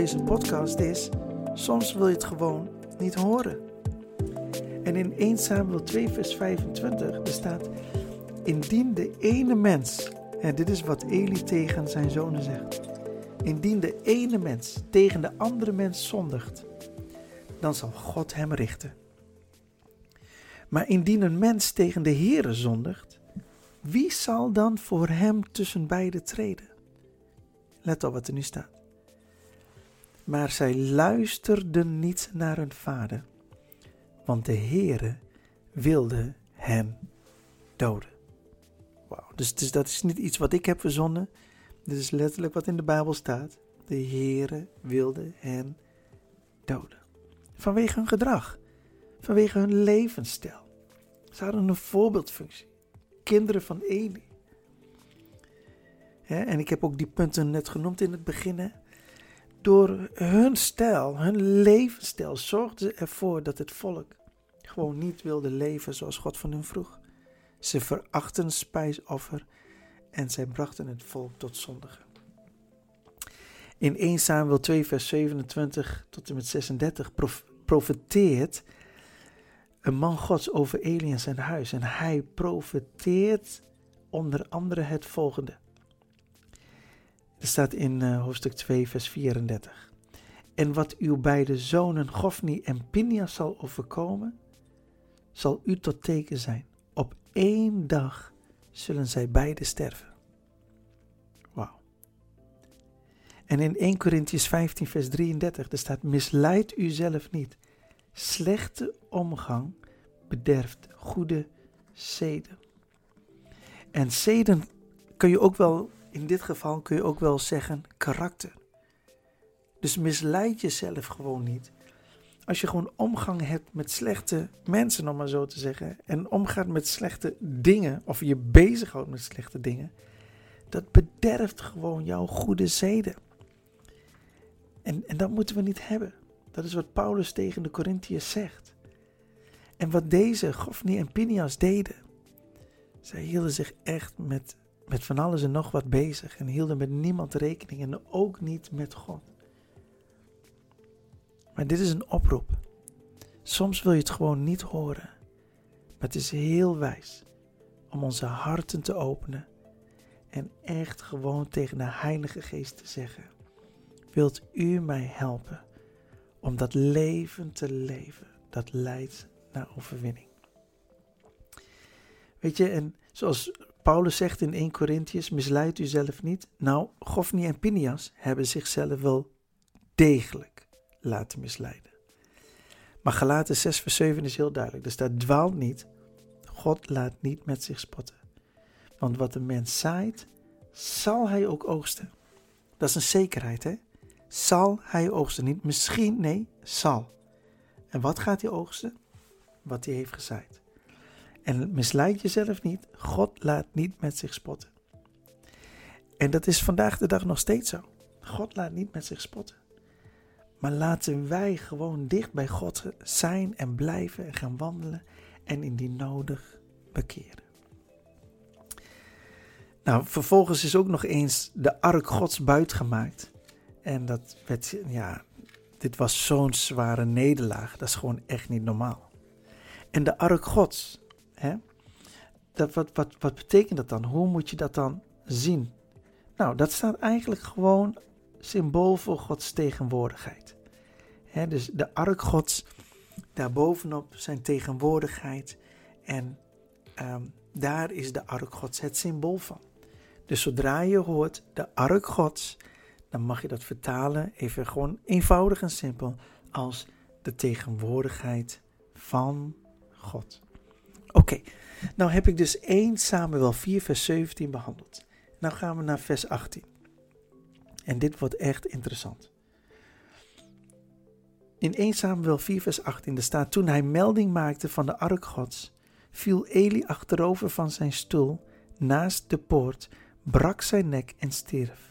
deze podcast is, soms wil je het gewoon niet horen. En in 1 Samuel 2 vers 25 er staat, indien de ene mens, en dit is wat Eli tegen zijn zonen zegt, indien de ene mens tegen de andere mens zondigt, dan zal God hem richten. Maar indien een mens tegen de Heere zondigt, wie zal dan voor hem tussen beiden treden? Let op wat er nu staat. Maar zij luisterden niet naar hun vader, want de Heere wilde hen doden. Wauw, dus, dat is niet iets wat ik heb verzonnen. Dit is letterlijk wat in de Bijbel staat. De Heere wilde hen doden. Vanwege hun gedrag, vanwege hun levensstijl. Ze hadden een voorbeeldfunctie. Kinderen van Eli. en ik heb ook die punten net genoemd in het begin. Door hun stijl, hun levensstijl, zorgden ze ervoor dat het volk gewoon niet wilde leven zoals God van hen vroeg. Ze verachten spijsoffer en zij brachten het volk tot zondigen. In 1 Samuel 2, vers 27 tot en met 36 profeteert een man Gods over Eli en zijn huis. En hij profeteert onder andere het volgende. Er staat in uh, hoofdstuk 2, vers 34. En wat uw beide zonen Gofni en Pinjas zal overkomen, zal u tot teken zijn. Op één dag zullen zij beide sterven. Wauw. En in 1 Corinthians 15, vers 33, er staat: Misleid u zelf niet. Slechte omgang bederft goede zeden. En zeden kun je ook wel, in dit geval kun je ook wel zeggen, karakter. Dus misleid jezelf gewoon niet. Als je gewoon omgang hebt met slechte mensen, om maar zo te zeggen, en omgaat met slechte dingen, of je bezighoudt met slechte dingen, dat bederft gewoon jouw goede zeden. En, en dat moeten we niet hebben. Dat is wat Paulus tegen de Corinthiërs zegt. En wat deze Gofni en Pinias deden. Zij hielden zich echt met, met van alles en nog wat bezig. En hielden met niemand rekening. En ook niet met God. Maar dit is een oproep. Soms wil je het gewoon niet horen. Maar het is heel wijs om onze harten te openen. En echt gewoon tegen de Heilige Geest te zeggen: Wilt u mij helpen? om dat leven te leven dat leidt naar overwinning. Weet je, en zoals Paulus zegt in 1 Corinthians, misleid u zelf niet. Nou, Gofni en Pinias hebben zichzelf wel degelijk laten misleiden. Maar Galaten 6 vers 7 is heel duidelijk. Er staat, dwaalt niet, God laat niet met zich spotten. Want wat een mens zaait, zal hij ook oogsten. Dat is een zekerheid, hè? zal hij oogsten. Niet misschien, nee, zal. En wat gaat hij oogsten? Wat hij heeft gezaaid. En misleid jezelf niet. God laat niet met zich spotten. En dat is vandaag de dag nog steeds zo. God laat niet met zich spotten. Maar laten wij gewoon dicht bij God zijn en blijven en gaan wandelen en indien nodig bekeren. Nou, vervolgens is ook nog eens de ark Gods buitgemaakt. En dat werd, ja, dit was zo'n zware nederlaag. Dat is gewoon echt niet normaal. En de ark gods, hè? Dat, wat, wat, wat betekent dat dan? Hoe moet je dat dan zien? Nou, dat staat eigenlijk gewoon symbool voor Gods tegenwoordigheid. Dus de ark gods, daarbovenop zijn tegenwoordigheid. En ehm, daar is de ark gods het symbool van. Dus zodra je hoort de ark gods, dan mag je dat vertalen, even gewoon eenvoudig en simpel, als de tegenwoordigheid van God. Oké, nou heb ik dus 1 Samuel 4 vers 17 behandeld. Nou gaan we naar vers 18. En dit wordt echt interessant. In 1 Samuel 4 vers 18 er staat, toen hij melding maakte van de ark gods, viel Eli achterover van zijn stoel naast de poort, brak zijn nek en stierf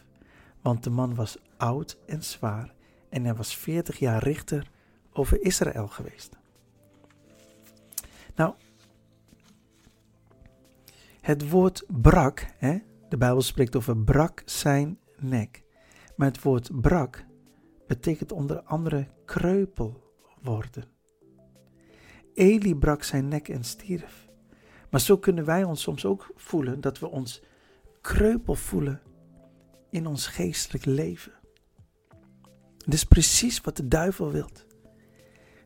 want de man was oud en zwaar en hij was 40 jaar richter over Israël geweest. Nou, het woord brak, hè, de Bijbel spreekt over brak zijn nek. Maar het woord brak betekent onder andere kreupel worden. Eli brak zijn nek en stierf. Maar zo kunnen wij ons soms ook voelen dat we ons kreupel voelen in ons geestelijk leven. Dit is precies wat de duivel wil.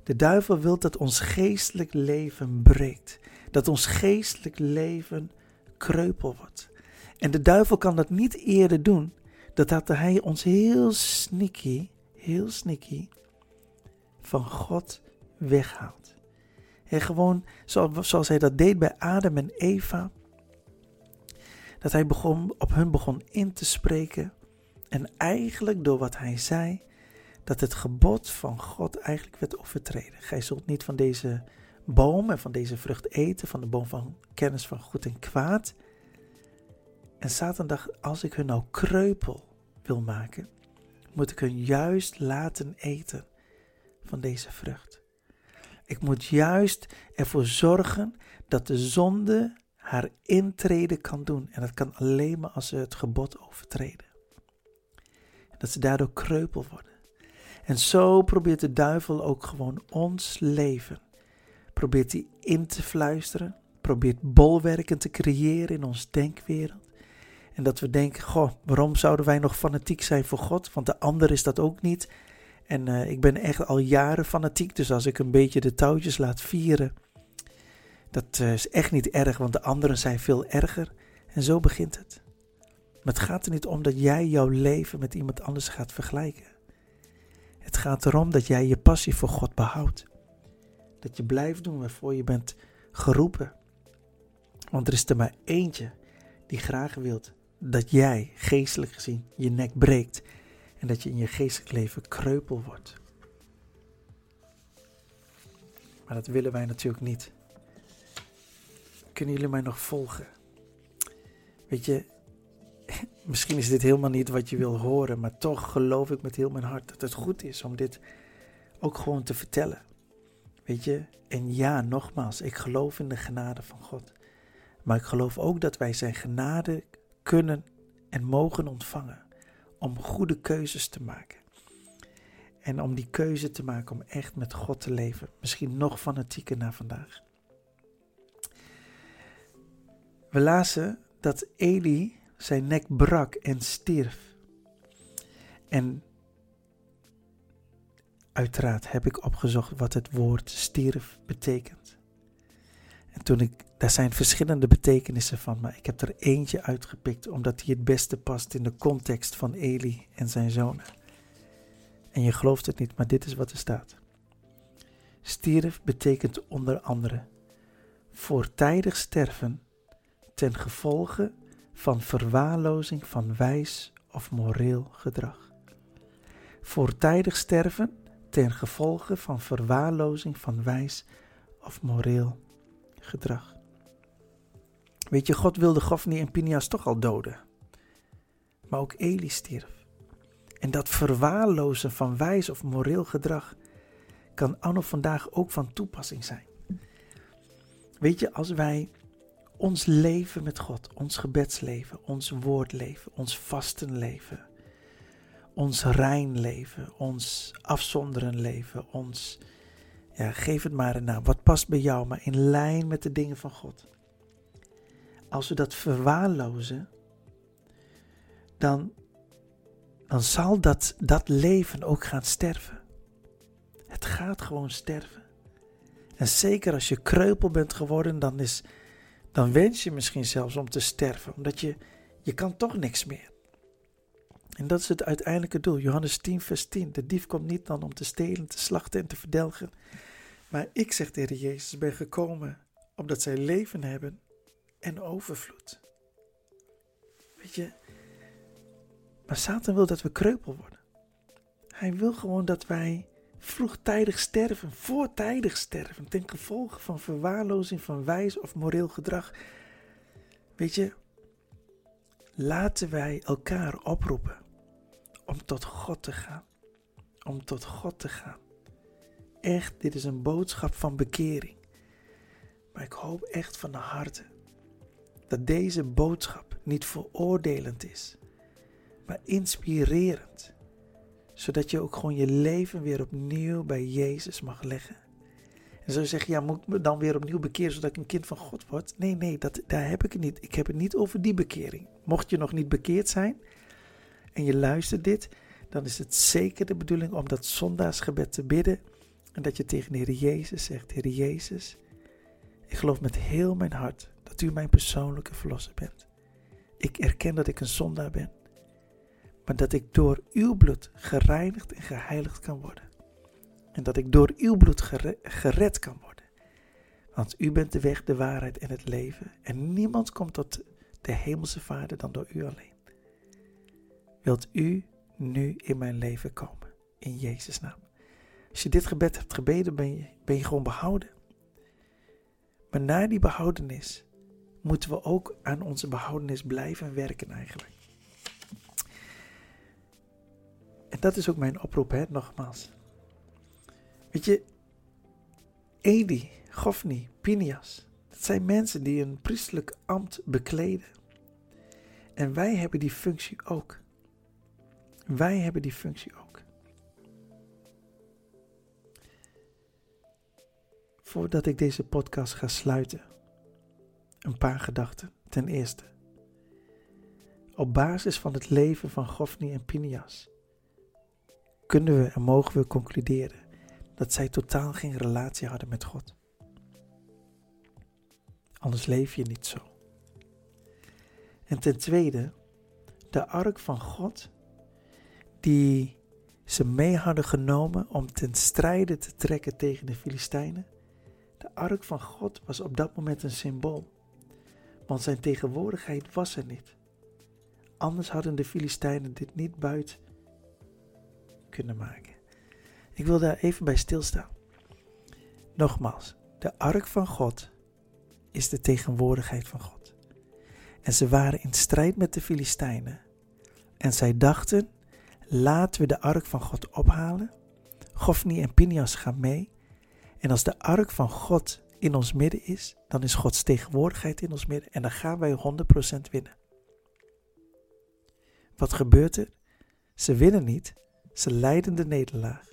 De duivel wil dat ons geestelijk leven breekt. Dat ons geestelijk leven kreupel wordt. En de duivel kan dat niet eerder doen dat dat hij ons heel sneaky, heel sneaky van God weghaalt. En gewoon zoals hij dat deed bij Adam en Eva. Dat hij begon, op hun begon in te spreken. En eigenlijk door wat hij zei, dat het gebod van God eigenlijk werd overtreden. Gij zult niet van deze boom en van deze vrucht eten, van de boom van kennis van goed en kwaad. En Satan dacht, als ik hun nou kreupel wil maken, moet ik hun juist laten eten van deze vrucht. Ik moet juist ervoor zorgen dat de zonde haar intrede kan doen. En dat kan alleen maar als ze het gebod overtreden. En dat ze daardoor kreupel worden. En zo probeert de duivel ook gewoon ons leven. Probeert hij in te fluisteren. Probeert bolwerken te creëren in ons denkwereld. En dat we denken, goh, waarom zouden wij nog fanatiek zijn voor God? Want de ander is dat ook niet. En uh, ik ben echt al jaren fanatiek, dus als ik een beetje de touwtjes laat vieren, dat uh, is echt niet erg, want de anderen zijn veel erger. En zo begint het. Maar het gaat er niet om dat jij jouw leven met iemand anders gaat vergelijken. Het gaat erom dat jij je passie voor God behoudt. Dat je blijft doen waarvoor je bent geroepen. Want er is er maar eentje die graag wilt dat jij, geestelijk gezien, je nek breekt en dat je in je geestelijk leven kreupel wordt. Maar dat willen wij natuurlijk niet. Kunnen jullie mij nog volgen? Weet je, misschien is dit helemaal niet wat je wil horen, maar toch geloof ik met heel mijn hart dat het goed is om dit ook gewoon te vertellen. Weet je, en ja, nogmaals, ik geloof in de genade van God. Maar ik geloof ook dat wij zijn genade kunnen en mogen ontvangen om goede keuzes te maken. En om die keuze te maken om echt met God te leven. Misschien nog fanatieker na vandaag. We lazen dat Eli zijn nek brak en stierf. En uiteraard heb ik opgezocht wat het woord stierf betekent. En toen ik, daar zijn verschillende betekenissen van, maar ik heb er eentje uitgepikt omdat die het beste past in de context van Eli en zijn zonen. En je gelooft het niet, maar dit is wat er staat. Stierf betekent onder andere voortijdig sterven ten gevolge van verwaarlozing van wijs of moreel gedrag. Voortijdig sterven ten gevolge van verwaarlozing van wijs of moreel gedrag. Weet je, God wilde Gofni en Pinias toch al doden. Maar ook Eli stierf. En dat verwaarlozen van wijs of moreel gedrag kan anno vandaag ook van toepassing zijn. Weet je, als wij ons leven met God, ons gebedsleven, ons woordleven, ons vastenleven, ons rein leven, ons afzonderen leven, ons, geef het maar een naam, wat past bij jou, maar in lijn met de dingen van God. Als we dat verwaarlozen, dan, dan zal dat, dat leven ook gaan sterven. Het gaat gewoon sterven. En zeker als je kreupel bent geworden, dan is dan wens je misschien zelfs om te sterven, omdat je, je kan toch niks meer. En dat is het uiteindelijke doel. Johannes 10, vers 10. De dief komt niet dan om te stelen, te slachten en te verdelgen. Maar ik, zeg tegen Jezus, ben gekomen omdat zij leven hebben en overvloed. Weet je, maar Satan wil dat we kreupel worden. Hij wil gewoon dat wij vroegtijdig sterven, voortijdig sterven, ten gevolge van verwaarlozing van wijs of moreel gedrag. Weet je, laten wij elkaar oproepen om tot God te gaan. Om tot God te gaan. Echt, dit is een boodschap van bekering. Maar ik hoop echt van harte dat deze boodschap niet veroordelend is, maar inspirerend Zodat je ook gewoon je leven weer opnieuw bij Jezus mag leggen. En zo zeg je, ja, moet ik me dan weer opnieuw bekeren zodat ik een kind van God word? Nee, nee, dat, daar heb ik het niet. Ik heb het niet over die bekering. Mocht je nog niet bekeerd zijn en je luistert dit, dan is het zeker de bedoeling om dat zondagsgebed te bidden. En dat je tegen de Heer Jezus zegt, Heer Jezus, ik geloof met heel mijn hart dat u mijn persoonlijke verlosser bent. Ik erken dat ik een zondaar ben, maar dat ik door uw bloed gereinigd en geheiligd kan worden. En dat ik door uw bloed gered kan worden. Want u bent de weg, de waarheid en het leven. En niemand komt tot de hemelse vader dan door u alleen. Wilt u nu in mijn leven komen? In Jezus' naam. Als je dit gebed hebt gebeden, ben je, ben je gewoon behouden. Maar na die behoudenis moeten we ook aan onze behoudenis blijven werken eigenlijk. En dat is ook mijn oproep, hè, nogmaals. Weet je, Edi, Gofni, Pinias, dat zijn mensen die een priestelijk ambt bekleden. En wij hebben die functie ook. Wij hebben die functie ook. Voordat ik deze podcast ga sluiten, een paar gedachten. Ten eerste, op basis van het leven van Gofni en Pinias kunnen we en mogen we concluderen dat zij totaal geen relatie hadden met God. Anders leef je niet zo. En ten tweede, de ark van God, die ze mee hadden genomen om ten strijde te trekken tegen de Filistijnen. De ark van God was op dat moment een symbool, want zijn tegenwoordigheid was er niet. Anders hadden de Filistijnen dit niet buiten kunnen maken. Ik wil daar even bij stilstaan. Nogmaals, de ark van God is de tegenwoordigheid van God. En ze waren in strijd met de Filistijnen. En zij dachten, laten we de ark van God ophalen. Gofni en Pinias gaan mee. En als de ark van God in ons midden is, dan is Gods tegenwoordigheid in ons midden. En dan gaan wij 100% winnen. Wat gebeurt er? Ze winnen niet, ze lijden de nederlaag.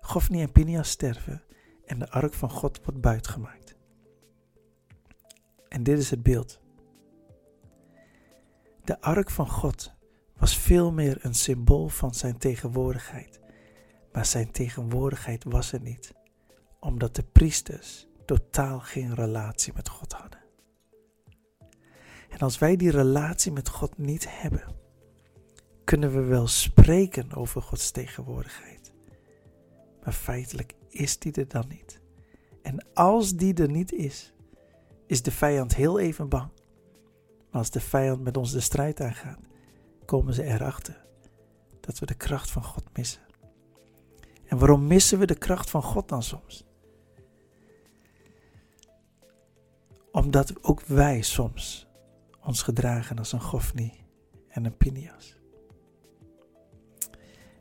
Gofni en Pinias sterven en de ark van God wordt buitgemaakt. En dit is het beeld. De ark van God was veel meer een symbool van zijn tegenwoordigheid, maar zijn tegenwoordigheid was er niet, omdat de priesters totaal geen relatie met God hadden. En als wij die relatie met God niet hebben, kunnen we wel spreken over Gods tegenwoordigheid maar feitelijk is die er dan niet. En als die er niet is, is de vijand heel even bang. Maar als de vijand met ons de strijd aangaat, komen ze erachter dat we de kracht van God missen. En waarom missen we de kracht van God dan soms? Omdat ook wij soms ons gedragen als een Gofni en een Pinias.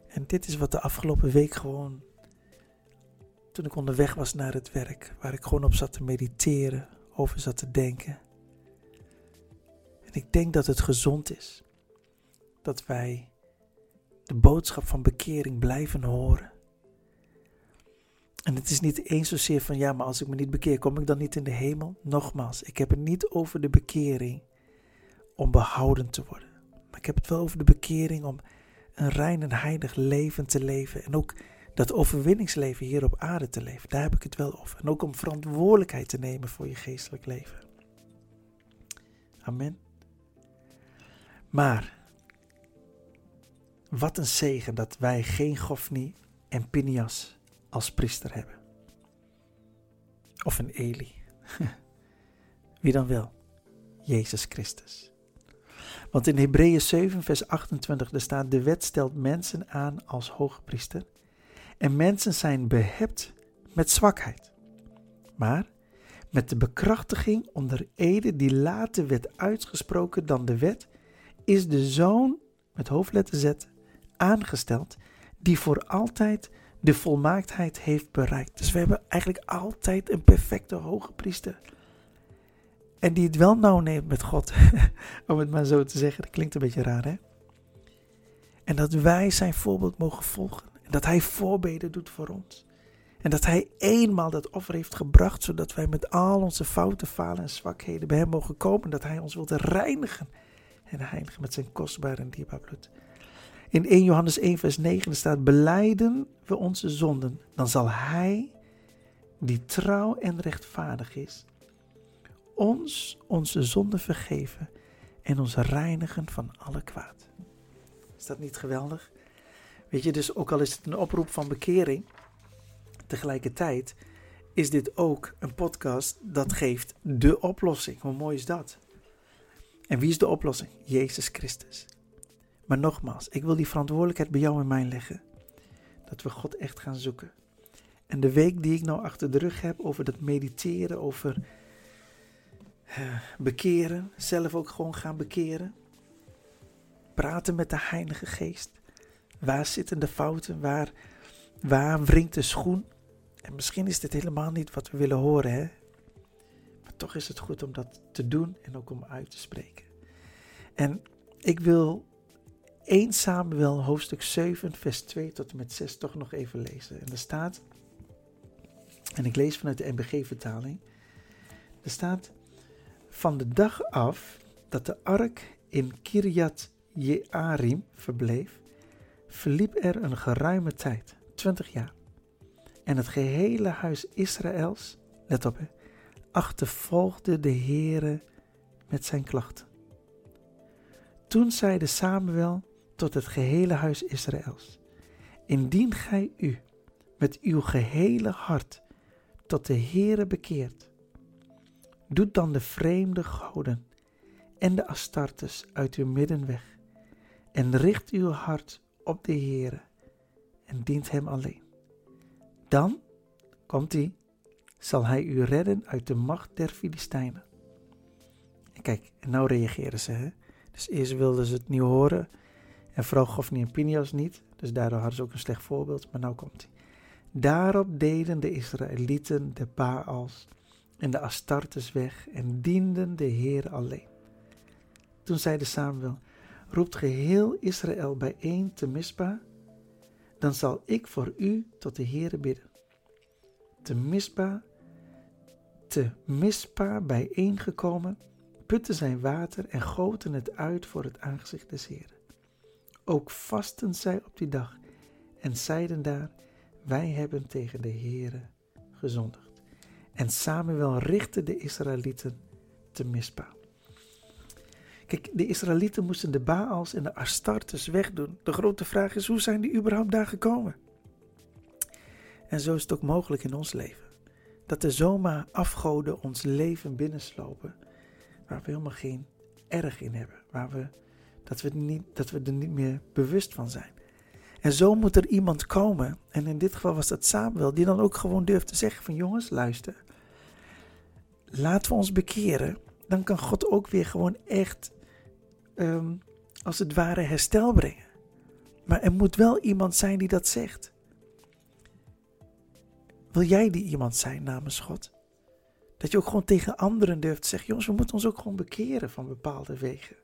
En dit is wat de afgelopen week gewoon toen ik onderweg was naar het werk, waar ik gewoon op zat te mediteren, over zat te denken. En ik denk dat het gezond is dat wij de boodschap van bekering blijven horen. En het is niet eens zozeer van ja, maar als ik me niet bekeer, kom ik dan niet in de hemel? Nogmaals, ik heb het niet over de bekering om behouden te worden. Maar ik heb het wel over de bekering om een rein en heilig leven te leven. En ook dat overwinningsleven hier op aarde te leven. Daar heb ik het wel over. En ook om verantwoordelijkheid te nemen voor je geestelijk leven. Amen. Maar, wat een zegen dat wij geen Gofni en Pinias als priester hebben. Of een Eli. Wie dan wel? Jezus Christus. Want in Hebreeën 7, vers 28, er staat: De wet stelt mensen aan als hoge priester en mensen zijn behept met zwakheid. Maar met de bekrachtiging onder ede die later werd uitgesproken dan de wet, is de zoon, met hoofdletter Z, aangesteld, die voor altijd de volmaaktheid heeft bereikt. Dus we hebben eigenlijk altijd een perfecte hoge priester. En die het wel nauw neemt met God, om het maar zo te zeggen. Dat klinkt een beetje raar, hè? En dat wij zijn voorbeeld mogen volgen. En dat hij voorbeden doet voor ons. En dat hij eenmaal dat offer heeft gebracht, zodat wij met al onze fouten, falen en zwakheden bij hem mogen komen. Dat hij ons wilde reinigen en heiligen met zijn kostbare en dierbaar bloed. In 1 Johannes 1 vers 9 staat, beleiden we onze zonden, dan zal hij, die trouw en rechtvaardig is, ons onze zonden vergeven en ons reinigen van alle kwaad. Is dat niet geweldig? Weet je, dus ook al is het een oproep van bekering, tegelijkertijd is dit ook een podcast dat geeft de oplossing. Hoe mooi is dat? En wie is de oplossing? Jezus Christus. Maar nogmaals, ik wil die verantwoordelijkheid bij jou en mij leggen. Dat we God echt gaan zoeken. En de week die ik nou achter de rug heb over dat mediteren, over uh, bekeren, zelf ook gewoon gaan bekeren. Praten met de Heilige Geest. Waar zitten de fouten? Waar, waar wringt de schoen? En misschien is dit helemaal niet wat we willen horen, hè? Maar toch is het goed om dat te doen en ook om uit te spreken. En ik wil 1 Samuel hoofdstuk 7 vers 2 tot en met 6 toch nog even lezen. En er staat, en ik lees vanuit de MBG-vertaling, er staat, van de dag af dat de ark in Kiryat Jearim verbleef, verliep er een geruime tijd, 20 jaar. En het gehele huis Israëls, let op, hè, achtervolgde de Heere met zijn klachten. Toen zeide Samuel tot het gehele huis Israëls: Indien gij u met uw gehele hart tot de Heere bekeert, doet dan de vreemde goden en de Astartes uit uw midden weg en richt uw hart op de Heere en dient hem alleen. Dan, komt hij, zal hij u redden uit de macht der Filistijnen. En kijk, en nou reageren ze, hè. Dus eerst wilden ze het niet horen en vooral Gofni en Pinias niet, dus daardoor hadden ze ook een slecht voorbeeld, maar nou komt hij. Daarop deden de Israëlieten de Baals en de Astartes weg en dienden de Heer alleen. Toen zeide Samuel, roept geheel Israël bijeen te Mispa, dan zal ik voor u tot de Heere bidden. Te Mispa, te Mispa bijeengekomen, putten zijn water en goten het uit voor het aangezicht des Heeren. Ook vasten zij op die dag en zeiden daar, wij hebben tegen de Heere gezondigd. En Samuel richtte de Israëlieten te Mispa. Kijk, de Israëlieten moesten de Baals en de Astartes wegdoen. De grote vraag is, hoe zijn die überhaupt daar gekomen? En zo is het ook mogelijk in ons leven. Dat er zomaar afgoden ons leven binnenslopen, waar we helemaal geen erg in hebben. Waar we, dat, we niet, dat we er niet meer bewust van zijn. En zo moet er iemand komen, en in dit geval was dat Samuel, die dan ook gewoon durft te zeggen van jongens, luister. Laten we ons bekeren, dan kan God ook weer gewoon echt Ehm, als het ware herstel brengen. Maar er moet wel iemand zijn die dat zegt. Wil jij die iemand zijn namens God? Dat je ook gewoon tegen anderen durft te zeggen: jongens, we moeten ons ook gewoon bekeren van bepaalde wegen.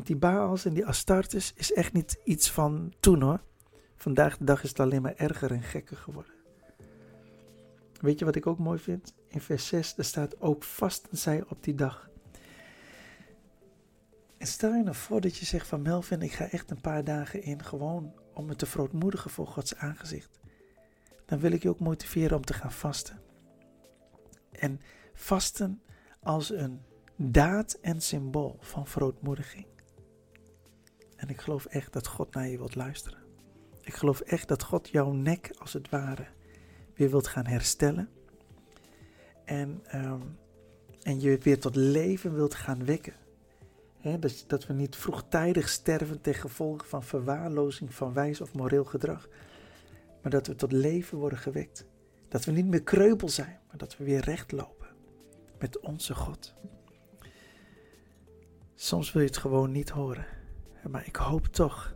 Want die Baals en die Astartes is echt niet iets van toen hoor. Vandaag de dag is het alleen maar erger en gekker geworden. Weet je wat ik ook mooi vind? In vers 6 er staat ook vasten zij op die dag. En stel je nou voor dat je zegt van Melvin, ik ga echt een paar dagen in gewoon om me te verootmoedigen voor Gods aangezicht. Dan wil ik je ook motiveren om te gaan vasten. En vasten als een daad en symbool van verootmoediging. En ik geloof echt dat God naar je wilt luisteren. Ik geloof echt dat God jouw nek als het ware weer wilt gaan herstellen. En, um, en je weer tot leven wilt gaan wekken dat, dat we niet vroegtijdig sterven ten gevolge van verwaarlozing van wijs of moreel gedrag. Maar dat we tot leven worden gewekt. Dat we niet meer kreupel zijn, maar dat we weer recht lopen met onze God. Soms wil je het gewoon niet horen. Maar ik hoop toch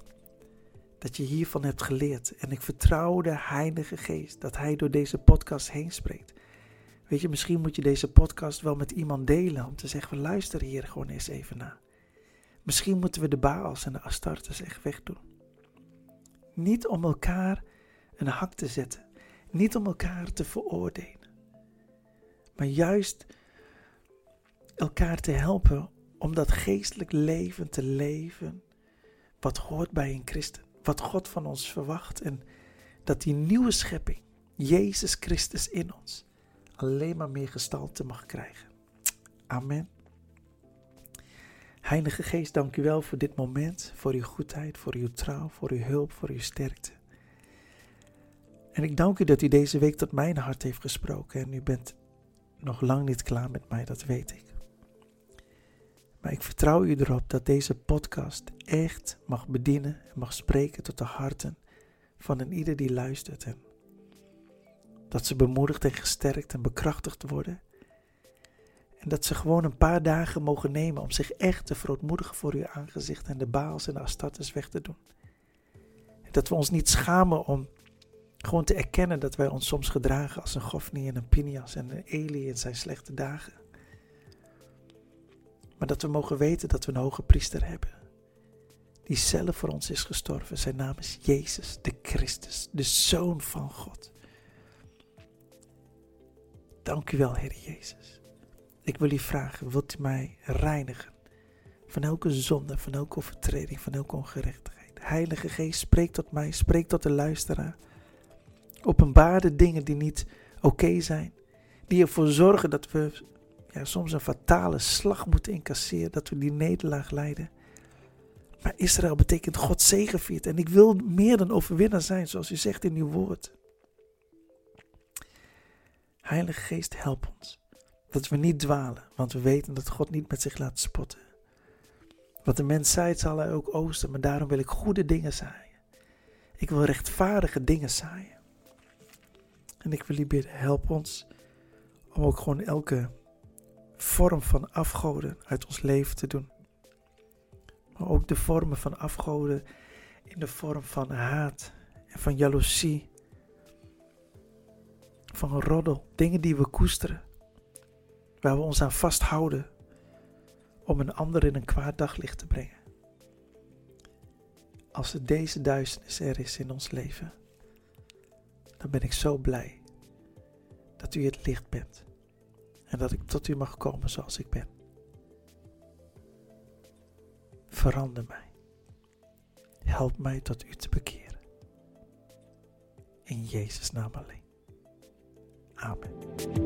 dat je hiervan hebt geleerd. En ik vertrouw de Heilige Geest dat Hij door deze podcast heen spreekt. Weet je, misschien moet je deze podcast wel met iemand delen om te zeggen: luister hier gewoon eens even naar. Misschien moeten we de Baals en de Astartes echt wegdoen. Niet om elkaar een hak te zetten, niet om elkaar te veroordelen, maar juist elkaar te helpen om dat geestelijk leven te leven wat hoort bij een christen, wat God van ons verwacht en dat die nieuwe schepping, Jezus Christus in ons, alleen maar meer gestalte mag krijgen. Amen. Heilige Geest, dank u wel voor dit moment, voor uw goedheid, voor uw trouw, voor uw hulp, voor uw sterkte. En ik dank u dat u deze week tot mijn hart heeft gesproken en u bent nog lang niet klaar met mij, dat weet ik. Maar ik vertrouw u erop dat deze podcast echt mag bedienen en mag spreken tot de harten van een ieder die luistert. En dat ze bemoedigd en gesterkt en bekrachtigd worden. En dat ze gewoon een paar dagen mogen nemen om zich echt te verootmoedigen voor uw aangezicht en de baals en de astartes weg te doen. En dat we ons niet schamen om gewoon te erkennen dat wij ons soms gedragen als een Gofni en een Pinias en een Eli in zijn slechte dagen. Maar dat we mogen weten dat we een hoge priester hebben. Die zelf voor ons is gestorven. Zijn naam is Jezus, de Christus, de Zoon van God. Dank u wel, Heer Jezus. Ik wil u vragen, wilt u mij reinigen van elke zonde, van elke overtreding, van elke ongerechtigheid. Heilige Geest, spreek tot mij, spreek tot de luisteraar. Openbaar de dingen die niet oké zijn, die ervoor zorgen dat we ja, soms een fatale slag moeten incasseren, dat we die nederlaag leiden. Maar Israël betekent God zegeviert en ik wil meer dan overwinnaar zijn, zoals u zegt in uw woord. Heilige Geest, help ons. Dat we niet dwalen, want we weten dat God niet met zich laat spotten. Wat de mens zaait, zal hij ook oosten, maar daarom wil ik goede dingen zaaien. Ik wil rechtvaardige dingen zaaien. En ik wil u bidden, help ons om ook gewoon elke vorm van afgoden uit ons leven te doen. Maar ook de vormen van afgoden in de vorm van haat en van jaloezie. Van roddel, dingen die we koesteren, waar we ons aan vasthouden om een ander in een kwaad daglicht te brengen. Als er deze duisternis er is in ons leven, dan ben ik zo blij dat u het licht bent en dat ik tot u mag komen zoals ik ben. Verander mij. Help mij tot u te bekeren. In Jezus' naam alleen. Amen.